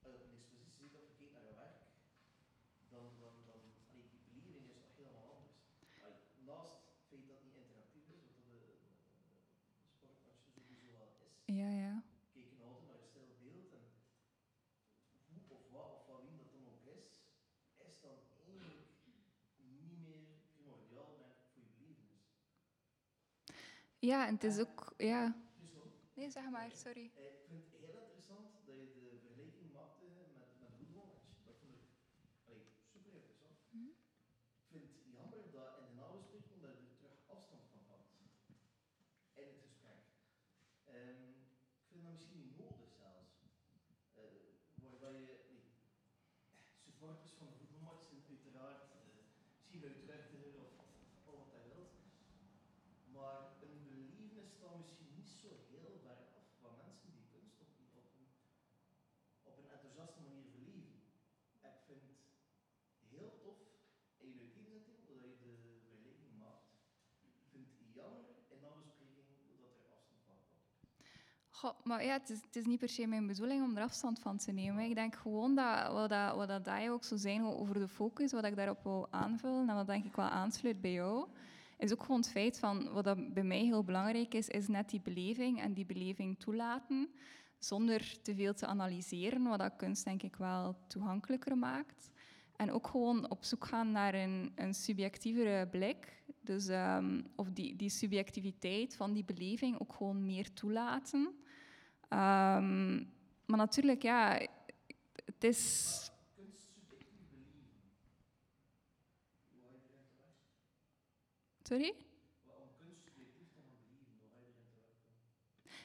als je op een expositie zit of je kijkt naar je werk, dan, dan, dan allee, die beleving is nog helemaal anders. Allee, naast het feit dat het niet interactief is, wat dat een, een sportmatch sowieso wel is, Ja, ja. kijk je altijd naar een stil beeld en hoe of wat of van wie dat dan ook is, is dan eigenlijk niet meer primordiaal denk ik, voor je belevenis. Ja, en het is ook, ja. Nee, zeg maar, sorry. eh, ik vind het heel interessant dat je de vergelijking maakte met, met de voetbalmatch. Dat vond ik allee, super interessant. Mhm. Ik vind het jammer dat in de nabespreking dat je er terug afstand van had. In het gesprek. Ehm, ik vind dat misschien niet nodig zelfs. Eh, waarbij je, nee, supporters van de voetbalmatch zijn uiteraard uh, of wat hij wilt. Maar een belevenis staat misschien niet zo heel ver af van mensen die kunst op, op, een, op een enthousiaste manier beleven. Ik vind het heel tof in je uiteenzetting dat je de vergelijking maakt. Ik vind het jammer in de bespreking dat er afstand van komt. Maar ja, het is, niet per se mijn bedoeling om er afstand van te nemen. Ik denk gewoon dat wat, dat, wat dat jij ook zo zijn over de focus, wat ik daarop wil aanvullen en wat denk ik wel aansluit bij jou, is ook gewoon het feit van, wat dat bij mij heel belangrijk is, is net die beleving en die beleving toelaten, zonder te veel te analyseren, wat dat kunst denk ik wel toegankelijker maakt. En ook gewoon op zoek gaan naar een, een subjectievere blik. Dus, ehm, of die, die subjectiviteit van die beleving ook gewoon meer toelaten. Ehm, maar natuurlijk, ja, het is... Sorry?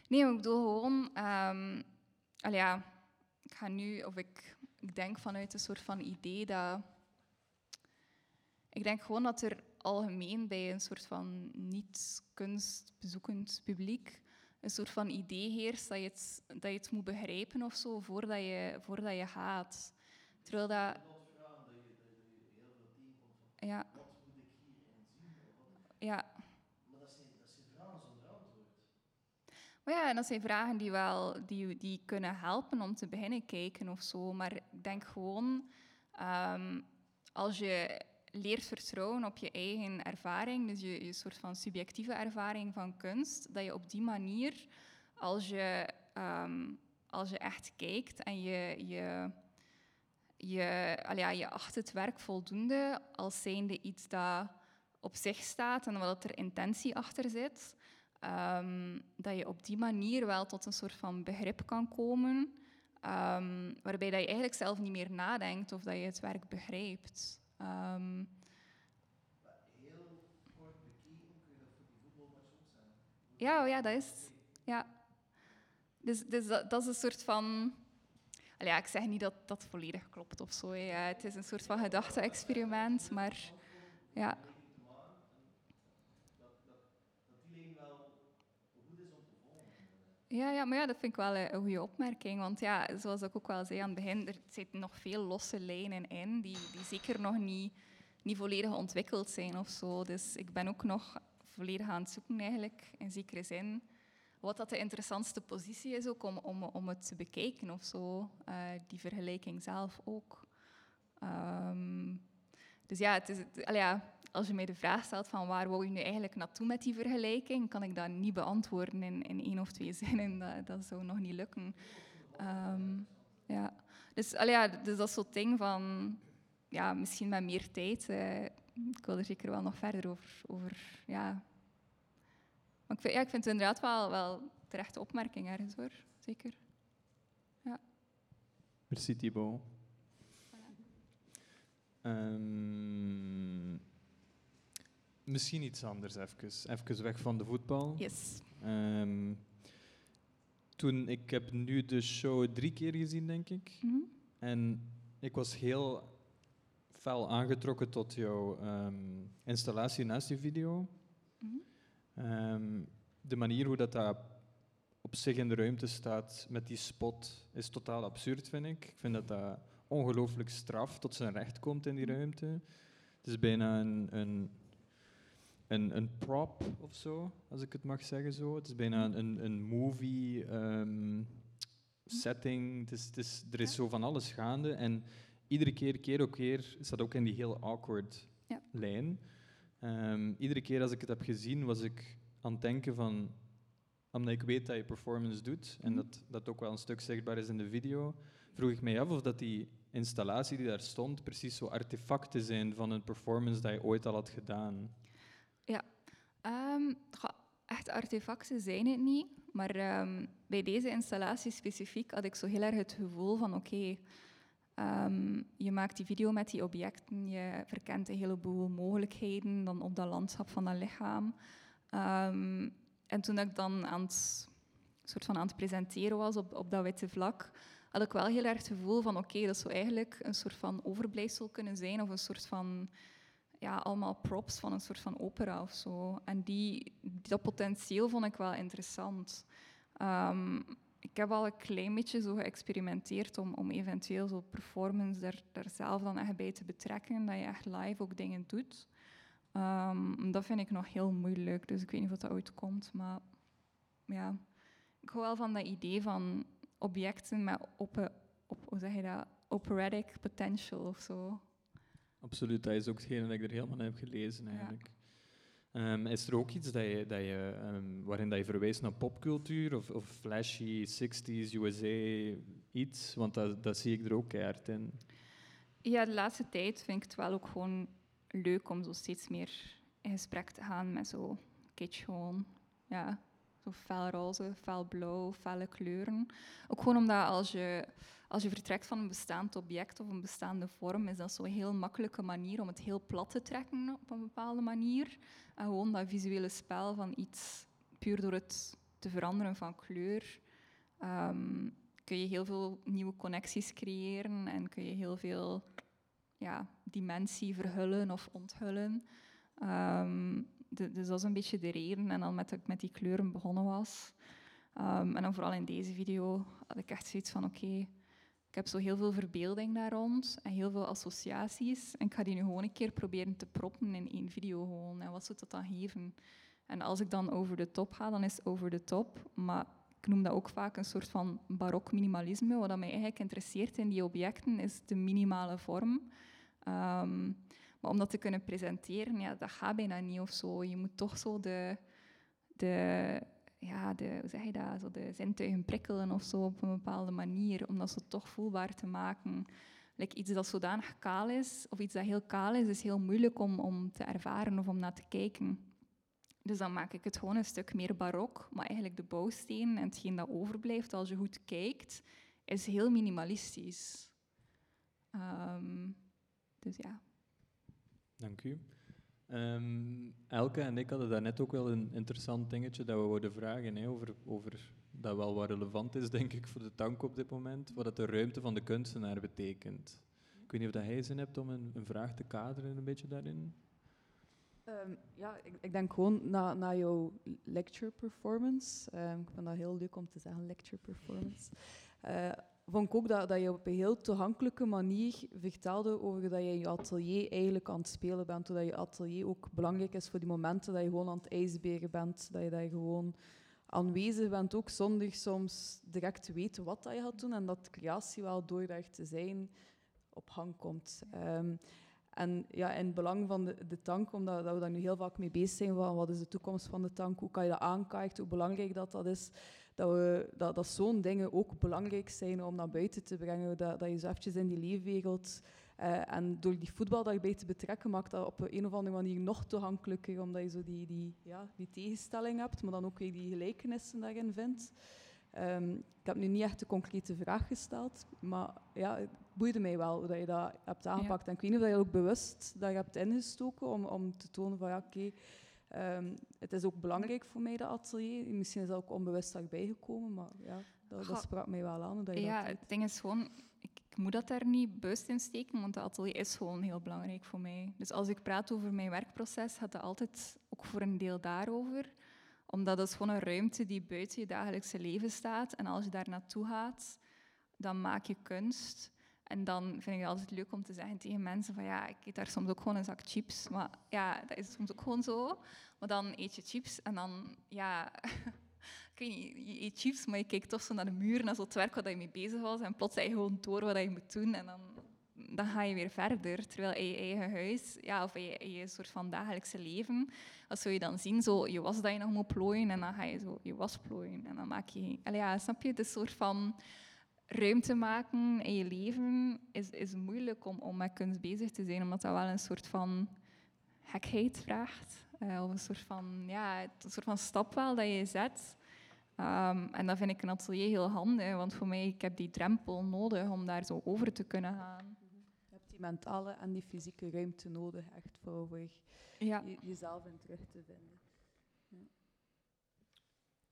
Nee, ik bedoel gewoon... ehm allee, ja, ik ga nu... Of ik, ik denk vanuit een soort van idee dat... Ik denk gewoon dat er algemeen bij een soort van niet-kunstbezoekend publiek een soort van idee heerst dat je het, dat je het moet begrijpen of zo voordat je, voordat je gaat. Terwijl dat... Ja, wat moet ik hierin zien? Of wat- ja, Maar dat zijn, dat zijn vragen zonder antwoord. Maar ja, en dat zijn vragen die wel die, die kunnen helpen om te beginnen kijken of zo. Maar ik denk gewoon, ehm, als je leert vertrouwen op je eigen ervaring, dus je, soort van subjectieve ervaring van kunst, dat je op die manier, als je, ehm, als je echt kijkt en je, je, je, je acht het werk voldoende als zijnde iets dat op zich staat en wat er intentie achter zit, Ehm, dat je op die manier wel tot een soort van begrip kan komen, ehm, waarbij dat je eigenlijk zelf niet meer nadenkt of dat je het werk begrijpt. Maar heel kort kun je dat voor die ook zijn. ja, oh ja, dat is. Ja. Dus, dus dat, dat is een soort van. Ja, ik zeg niet dat dat volledig klopt of zo. het is een soort van gedachte-experiment, maar ja. Vergelijking te maken en dat, dat, dat die lijn wel goed is om te volgen. Ja, ja, maar ja, dat vind ik wel een, goede opmerking. Want ja, zoals ik ook wel zei aan het begin, er zitten nog veel losse lijnen in die, die zeker nog niet, niet volledig ontwikkeld zijn of zo. Dus ik ben ook nog volledig aan het zoeken eigenlijk, in zekere zin. Wat dat de interessantste positie is ook om, om, om het te bekijken of zo. Eh, die vergelijking zelf ook. Ehm, dus ja, het is, het- ja, als je mij de vraag stelt van waar wou je nu eigenlijk naartoe met die vergelijking, kan ik dat niet beantwoorden in, in één of twee zinnen. Dat, dat zou nog niet lukken. Ehm, ja. Dus, ja, dus dat soort ding van, ja, misschien met meer tijd. eh, ik wil er zeker wel nog verder over, over ja. Maar ik vind, ja, ik vind het inderdaad wel, wel terechte opmerking ergens hoor, zeker. Merci Thibaut. Ehm, misschien iets anders even. Even weg van de voetbal. Yes. Ehm, toen, ik heb nu de show drie keer gezien, denk ik. Mhm. En ik was heel fel aangetrokken tot jouw ehm, installatie naast die video. Mhm. Ehm, de manier hoe dat, dat op zich in de ruimte staat met die spot is totaal absurd, vind ik. Ik vind dat dat ongelooflijk straf tot zijn recht komt in die ruimte. Het is bijna een, een, een, een prop of zo, als ik het mag zeggen zo. Het is bijna een, een movie ehm, setting. Het is, het is, er is Ja. zo van alles gaande. En iedere keer, keer op keer, is dat ook in die heel awkward Ja. lijn. Ehm, iedere keer als ik het heb gezien, was ik aan het denken van... Omdat ik weet dat je performance doet, en Mhm. dat dat ook wel een stuk zichtbaar is in de video, vroeg ik mij af of dat die installatie die daar stond precies zo artefacten zijn van een performance dat je ooit al had gedaan. Ehm, goh, echt artefacten zijn het niet, maar ehm, bij deze installatie specifiek had ik zo heel erg het gevoel van oké, ehm, je maakt die video met die objecten, je verkent een heleboel mogelijkheden dan op dat landschap van dat lichaam. En toen ik dan aan het, soort van aan het presenteren was op, op dat witte vlak, had ik wel heel erg het gevoel van oké, dat zou eigenlijk een soort van overblijfsel kunnen zijn of een soort van ja, allemaal props van een soort van opera of zo. En die, dat potentieel vond ik wel interessant. Ehm, ik heb al een klein beetje zo geëxperimenteerd om, om eventueel zo performance daar, daar zelf dan echt bij te betrekken, dat je echt live ook dingen doet. Ehm, dat vind ik nog heel moeilijk, dus ik weet niet of dat ooit komt, maar ja. Ik hou wel van dat idee van objecten met op, op, hoe zeg je dat, operatic potential of zo. Absoluut, dat is ook hetgene dat ik er helemaal heb gelezen Ja. eigenlijk. Ehm, is er ook iets dat je, dat je, ehm, waarin dat je verwijst naar popcultuur of, of flashy 60s, USA, iets? Want dat, dat zie ik er ook keihard in. Ja, de laatste tijd vind ik het wel ook gewoon leuk om zo steeds meer in gesprek te gaan met zo kitsch gewoon. Ja, zo fel roze, fel blauw, felle kleuren. Ook gewoon omdat als je, als je vertrekt van een bestaand object of een bestaande vorm, is dat zo'n heel makkelijke manier om het heel plat te trekken op een bepaalde manier. En gewoon dat visuele spel van iets, puur door het te veranderen van kleur, ehm, kun je heel veel nieuwe connecties creëren en kun je heel veel ja, dimensie verhullen of onthullen. Ehm, dus dat is een beetje de reden. En dan met, met die kleuren begonnen was. Ehm, en dan vooral in deze video had ik echt zoiets van, oké, ik heb zo heel veel verbeelding daar rond en heel veel associaties. En ik ga die nu gewoon een keer proberen te proppen in één video gewoon. En wat zou dat dan geven? En als ik dan over de top ga, dan is het over de top. Maar ik noem dat ook vaak een soort van barok minimalisme. Wat mij eigenlijk interesseert in die objecten is de minimale vorm. Ehm, maar om dat te kunnen presenteren, ja, dat gaat bijna niet of zo. Je moet toch zo de, de, ja, de, hoe zeg je dat, zo de zintuigen prikkelen of zo op een bepaalde manier, om dat zo toch voelbaar te maken. Like iets dat zodanig kaal is, of iets dat heel kaal is, is heel moeilijk om, om te ervaren of om naar te kijken. Dus dan maak ik het gewoon een stuk meer barok, maar eigenlijk de bouwsteen en hetgeen dat overblijft als je goed kijkt, is heel minimalistisch. Ehm, dus ja. Dank u. Ehm, Elke en ik hadden daarnet ook wel een interessant dingetje dat we wilden vragen hè, over, over dat wel wat relevant is, denk ik, voor de tank op dit moment, wat het de ruimte van de kunstenaar betekent. Ik weet niet of dat jij zin hebt om een, een vraag te kaderen een beetje daarin. Ehm, ja, ik, ik denk gewoon na, na jouw lecture performance. ehm, ik vind dat heel leuk om te zeggen, lecture performance. eh, vond ik ook dat, dat je op een heel toegankelijke manier vertelde over dat je in je atelier eigenlijk aan het spelen bent. Dat je atelier ook belangrijk is voor die momenten dat je gewoon aan het ijsberen bent. Dat je, je gewoon aanwezig bent, ook zonder soms direct te weten wat dat je gaat doen. En dat creatie wel door daar te zijn op gang komt. Ehm, en ja, in het belang van de, de tank, omdat dat we daar nu heel vaak mee bezig zijn, van wat is de toekomst van de tank, hoe kan je dat aankaarten, hoe belangrijk dat, dat is, dat, we, dat, dat zo'n dingen ook belangrijk zijn om naar buiten te brengen, dat, dat je zo eventjes in die leefwereld... eh, en door die voetbal daarbij te betrekken, maakt dat op een of andere manier nog toegankelijker, omdat je zo die, die, ja, die tegenstelling hebt, maar dan ook weer die gelijkenissen daarin vindt. Ehm, ik heb nu niet echt een concrete vraag gesteld, maar ja, het boeide mij wel dat je dat hebt aangepakt. En ik weet niet of je dat ook bewust daar hebt ingestoken om, om te tonen van ja, oké, ehm, het is ook belangrijk voor mij, dat atelier. Misschien is dat ook onbewust daarbij gekomen, maar ja, dat, dat sprak mij wel aan. Dat je Ja, dat het ding is gewoon, ik, ik moet dat daar niet bewust in steken, want de atelier is gewoon heel belangrijk voor mij. Dus als ik praat over mijn werkproces, gaat het altijd ook voor een deel daarover. Omdat dat is gewoon een ruimte die buiten je dagelijkse leven staat. En als je daar naartoe gaat, dan maak je kunst. En dan vind ik het altijd leuk om te zeggen tegen mensen van ja, ik eet daar soms ook gewoon een zak chips. Maar ja, dat is soms ook gewoon zo. Maar dan eet je chips en dan, ja... ik je eet chips, maar je kijkt toch zo naar de muur, naar zo het werk waar je mee bezig was. En plots heb gewoon door wat je moet doen. En dan, dan ga je weer verder. Terwijl in je eigen huis, ja, of in je, soort van dagelijkse leven, wat zou je dan zien? Zo, je was dat je nog moet plooien en dan ga je zo je was plooien. En dan maak je... Ja, snap je? Het soort van ruimte maken in je leven is, is moeilijk om, om met kunst bezig te zijn, omdat dat wel een soort van gekheid vraagt. Eh, of een soort van, ja, een soort van stap wel dat je zet. Ehm, en dat vind ik een atelier heel handig, want voor mij, ik heb die drempel nodig om daar zo over te kunnen gaan. Je hebt die mentale en die fysieke ruimte nodig, echt voor, Ja. je- jezelf in terug te vinden.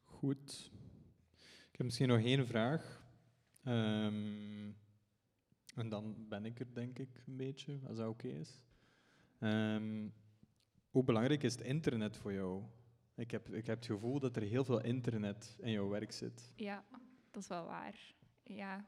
Goed. Ik heb misschien nog één vraag. Ehm, en dan ben ik er, denk ik, een beetje, als dat oké is. Ehm, hoe belangrijk is het internet voor jou? Ik heb, ik heb het gevoel dat er heel veel internet in jouw werk zit. ja, dat is wel waar. Ja,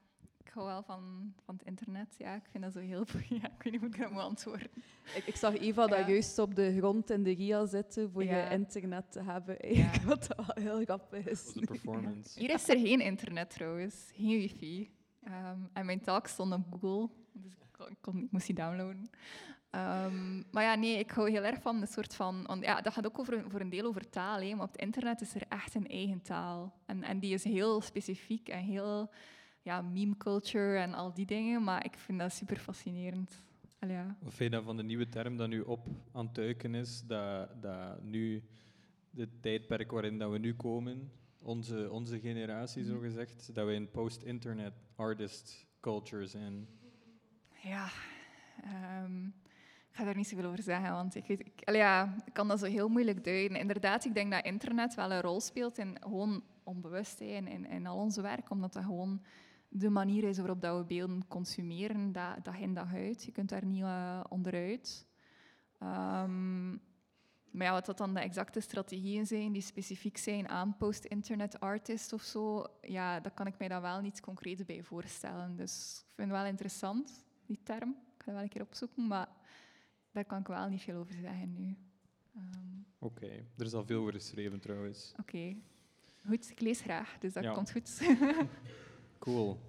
ik hou wel van, van het internet. Ja, ik vind dat zo heel... Ja, ik weet niet hoe ik dat moet antwoorden. Ik, ik zag Eva Ja. daar juist op de grond in de RIA zitten voor Ja. je internet te hebben. Wat dat wel heel grappig Dat is. de performance. Hier is er geen internet trouwens, geen wifi. Ehm, en mijn talk stond op Google, dus ik, kon, ik, kon- ik moest die downloaden. Ehm, maar ja, nee, ik hou heel erg van een soort van... Want ja, dat gaat ook over, voor een deel over taal, hè, maar op het internet is er echt een eigen taal. En, en die is heel specifiek en heel... Ja, meme culture en al die dingen, maar ik vind dat super fascinerend. Allee, ja. Wat vind je dan van de nieuwe term dat nu op aan het duiken is, dat, dat nu, het tijdperk waarin dat we nu komen, onze, onze generatie zo gezegd, dat we in post-internet artist culture zijn? Ja, ehm, ik ga daar niet zoveel over zeggen, want ik, weet, ik, ja, ik kan dat zo heel moeilijk duiden. Inderdaad, ik denk dat internet wel een rol speelt in gewoon onbewust hè, in, in, in al ons werk, omdat dat gewoon de manier is waarop dat we beelden consumeren, dag, dag in dag uit. Je kunt daar niet eh, onderuit. Ehm, maar ja, wat dat dan de exacte strategieën zijn die specifiek zijn aan post-internet artists of zo, ja, daar kan ik mij dan wel niet concreet bij voorstellen. Dus ik vind het wel interessant, die term. Ik ga dat wel een keer opzoeken, maar daar kan ik wel niet veel over zeggen nu. Ehm, Oké, er is al veel over geschreven trouwens. Oké. Goed, ik lees graag, dus dat Ja. komt goed. Cool.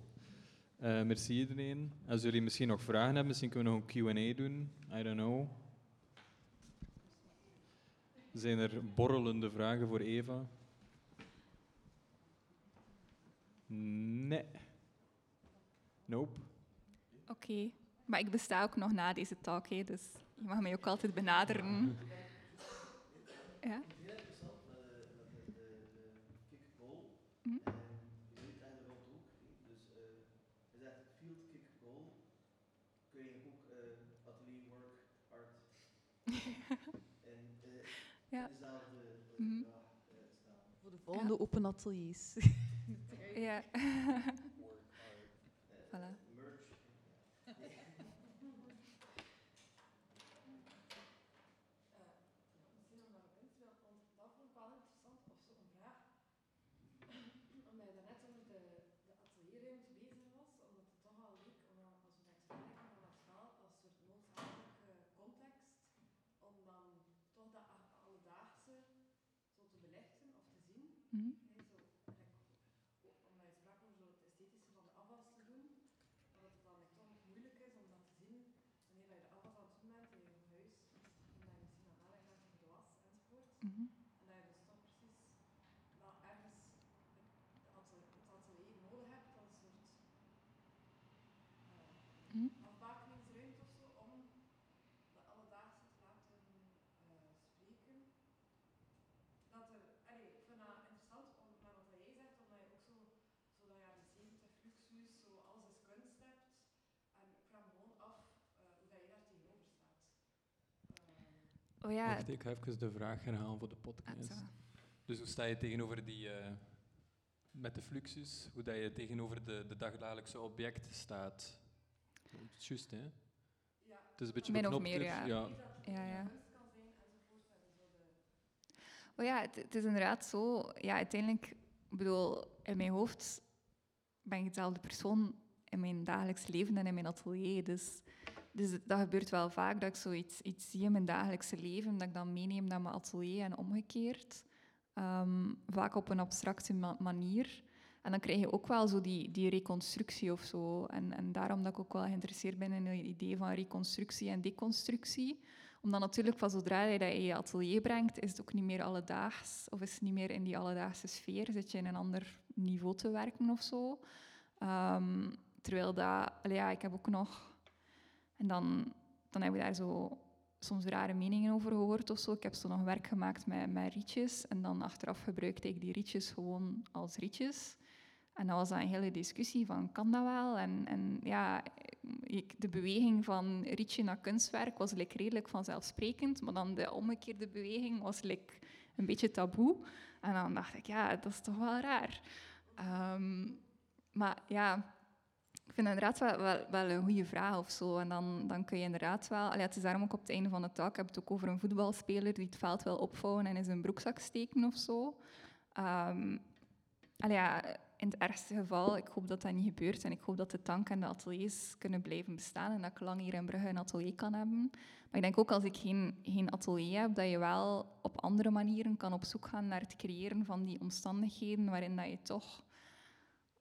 Eh, merci iedereen. Als jullie misschien nog vragen hebben, misschien kunnen we nog een Q&A doen. I don't know. Zijn er borrelende vragen voor Eva? Nee. Nope. Oké. Maar ik besta ook nog na deze talk, hè, dus je mag mij ook altijd benaderen. Ja? Heel interessant met de, met de, de, de kickball. Mhm. En je weet eigenlijk rond ook. Dus eh je zegt field kickball. Kun je ook eh atelier work art en eh Ja. dezelfde vraag eh, stellen. Voor de volgende open ateliers. Ja. Voilà. Merch. Dat vond ik wel interessant, of zo'n vraag. Omdat je daarnet over de, de atelierruimte bezig was, omdat het toch al leek, om dan als we naar kijken van het verhaal, als soort noodzakelijke context, om dan toch dat a- alledaagse zo te belichten of te zo, eigenlijk, ook omdat je sprak over het esthetische van de afwas te doen, dat het dan toch ook moeilijk is om dat te zien wanneer je de afwas aan het doen bent in je huis, omdat je misschien aan bent over de was enzovoort. En dat je dus toch precies wel ergens het, de atel- het atelier nodig hebt als een soort eh, Mhm. afbakeningsruimte of zo, om de alledaagse te laten eh, spreken. Dat er, allee, ik vind dat interessant om, met wat jij zegt, omdat je ook zo, zo dat jaren 70 fluxus, zo alles is kunst hebt. En ik vraag me gewoon af eh, hoe dat je daar tegenover staat. Eh, Oh ja. Wacht, ik ga even de vraag herhalen voor de Ah, podcast. Dus hoe sta je tegenover die, eh, met de fluxus, hoe dat je tegenover de, de dagdagelijkse objecten staat? Het is Juist, hè? ja, Het is een beetje Min of meer, er. ja. Ja, ja. de, Oh ja, het, het is inderdaad zo. Ja, uiteindelijk, ik bedoel, in mijn hoofd ben ik dezelfde persoon in mijn dagelijks leven en in mijn atelier. Dus, dus dat gebeurt wel vaak dat ik zoiets iets zie in mijn dagelijkse leven, dat ik dan meeneem naar mijn atelier en omgekeerd. Ehm, vaak op een abstracte ma- manier. En dan krijg je ook wel zo die, die reconstructie of zo. En, en daarom dat ik ook wel geïnteresseerd ben in het idee van reconstructie en deconstructie. Omdat natuurlijk van zodra je dat in je atelier brengt, is het ook niet meer alledaags. Of is het niet meer in die alledaagse sfeer. Zit je in een ander niveau te werken of zo. Ehm, terwijl dat... ja, ik heb ook nog... En dan, dan heb ik daar zo soms rare meningen over gehoord of zo. Ik heb zo nog werk gemaakt met, met rietjes. En dan achteraf gebruikte ik die rietjes gewoon als rietjes. En dan was dat een hele discussie van, kan dat wel? En, en ja, ik, de beweging van rietje naar kunstwerk was like, redelijk vanzelfsprekend. Maar dan de omgekeerde beweging was like, een beetje taboe. En dan dacht ik, ja, dat is toch wel raar. Ehm, maar ja, ik vind inderdaad wel, wel, wel een goede vraag of zo. En dan, dan kun je inderdaad wel... Allee, het is daarom ook op het einde van de talk, heb het ook over een voetbalspeler die het veld wil opvouwen en in zijn broekzak steken of zo. Ja, in het ergste geval, ik hoop dat dat niet gebeurt. En ik hoop dat de tank en de ateliers kunnen blijven bestaan. En dat ik lang hier in Brugge een atelier kan hebben. Maar ik denk ook als ik geen, geen atelier heb, dat je wel op andere manieren kan op zoek gaan naar het creëren van die omstandigheden waarin dat je toch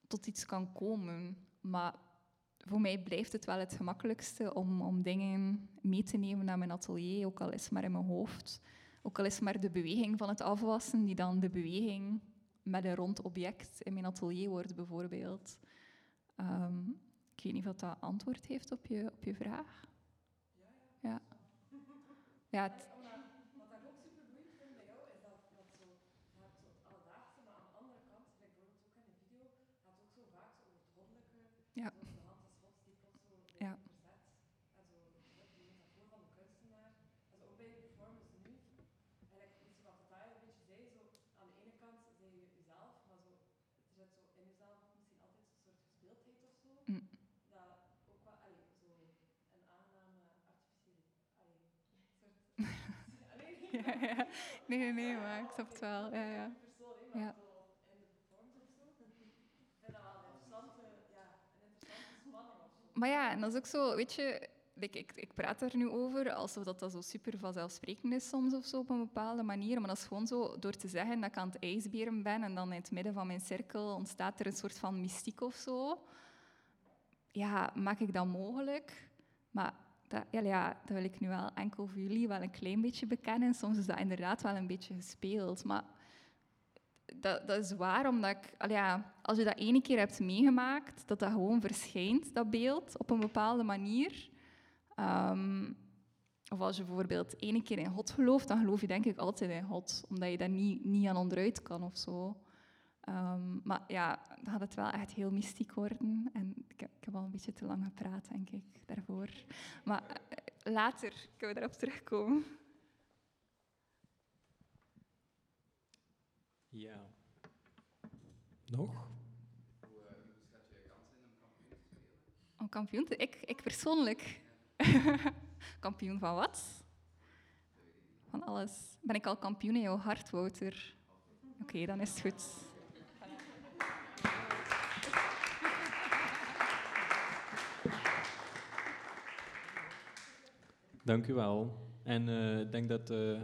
tot iets kan komen. Maar voor mij blijft het wel het gemakkelijkste om, om dingen mee te nemen naar mijn atelier, ook al is het maar in mijn hoofd. Ook al is het maar de beweging van het afwassen, die dan de beweging met een rond object in mijn atelier wordt, bijvoorbeeld. Ehm, ik weet niet of dat antwoord heeft op je, op je vraag. Ja. Ja, het- ja, ja. Nee, nee, nee, maar ik snap het wel. Ja, ja. Ja. zo in de performance of zo. Ik vind dat wel een interessante, ja, een interessante spanning of zo. Maar ja, en dat is ook zo, weet je, like, ik, ik praat daar nu over alsof dat, dat zo super vanzelfsprekend is soms of zo op een bepaalde manier. Maar dat is gewoon zo door te zeggen dat ik aan het ijsberen ben en dan in het midden van mijn cirkel ontstaat er een soort van mystiek of zo. Ja, maak ik dat mogelijk? Maar dat, ja, ja, dat wil ik nu wel enkel voor jullie wel een klein beetje bekennen. Soms is dat inderdaad wel een beetje gespeeld. Maar dat, dat is waar, omdat ik, al ja, als je dat ene keer hebt meegemaakt, dat dat gewoon verschijnt, dat beeld, op een bepaalde manier. Ehm, of als je bijvoorbeeld ene keer in God gelooft, dan geloof je denk ik altijd in God, omdat je daar niet, niet aan onderuit kan of zo. Ehm, maar ja, dan gaat het wel echt heel mystiek worden. En ik heb, ik heb al een beetje te lang gepraat, denk ik, daarvoor. Maar eh, later kunnen we daarop terugkomen. Ja. Nog? Om kampioen te... Ik, ik persoonlijk. kampioen van wat? Van alles. Ben ik al kampioen in jouw hart, Wouter? Oké, dan is het goed. Dank u wel. En eh, ik denk dat eh,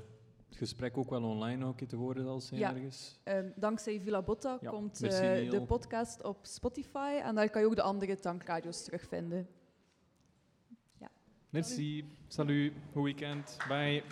het gesprek ook wel online ook te horen zal zijn Ja. ergens. Ehm, dankzij Villa Botta Ja, komt eh, de podcast op Spotify en daar kan je ook de andere tankradio's terugvinden. Merci. Salut. Goed weekend. Bye.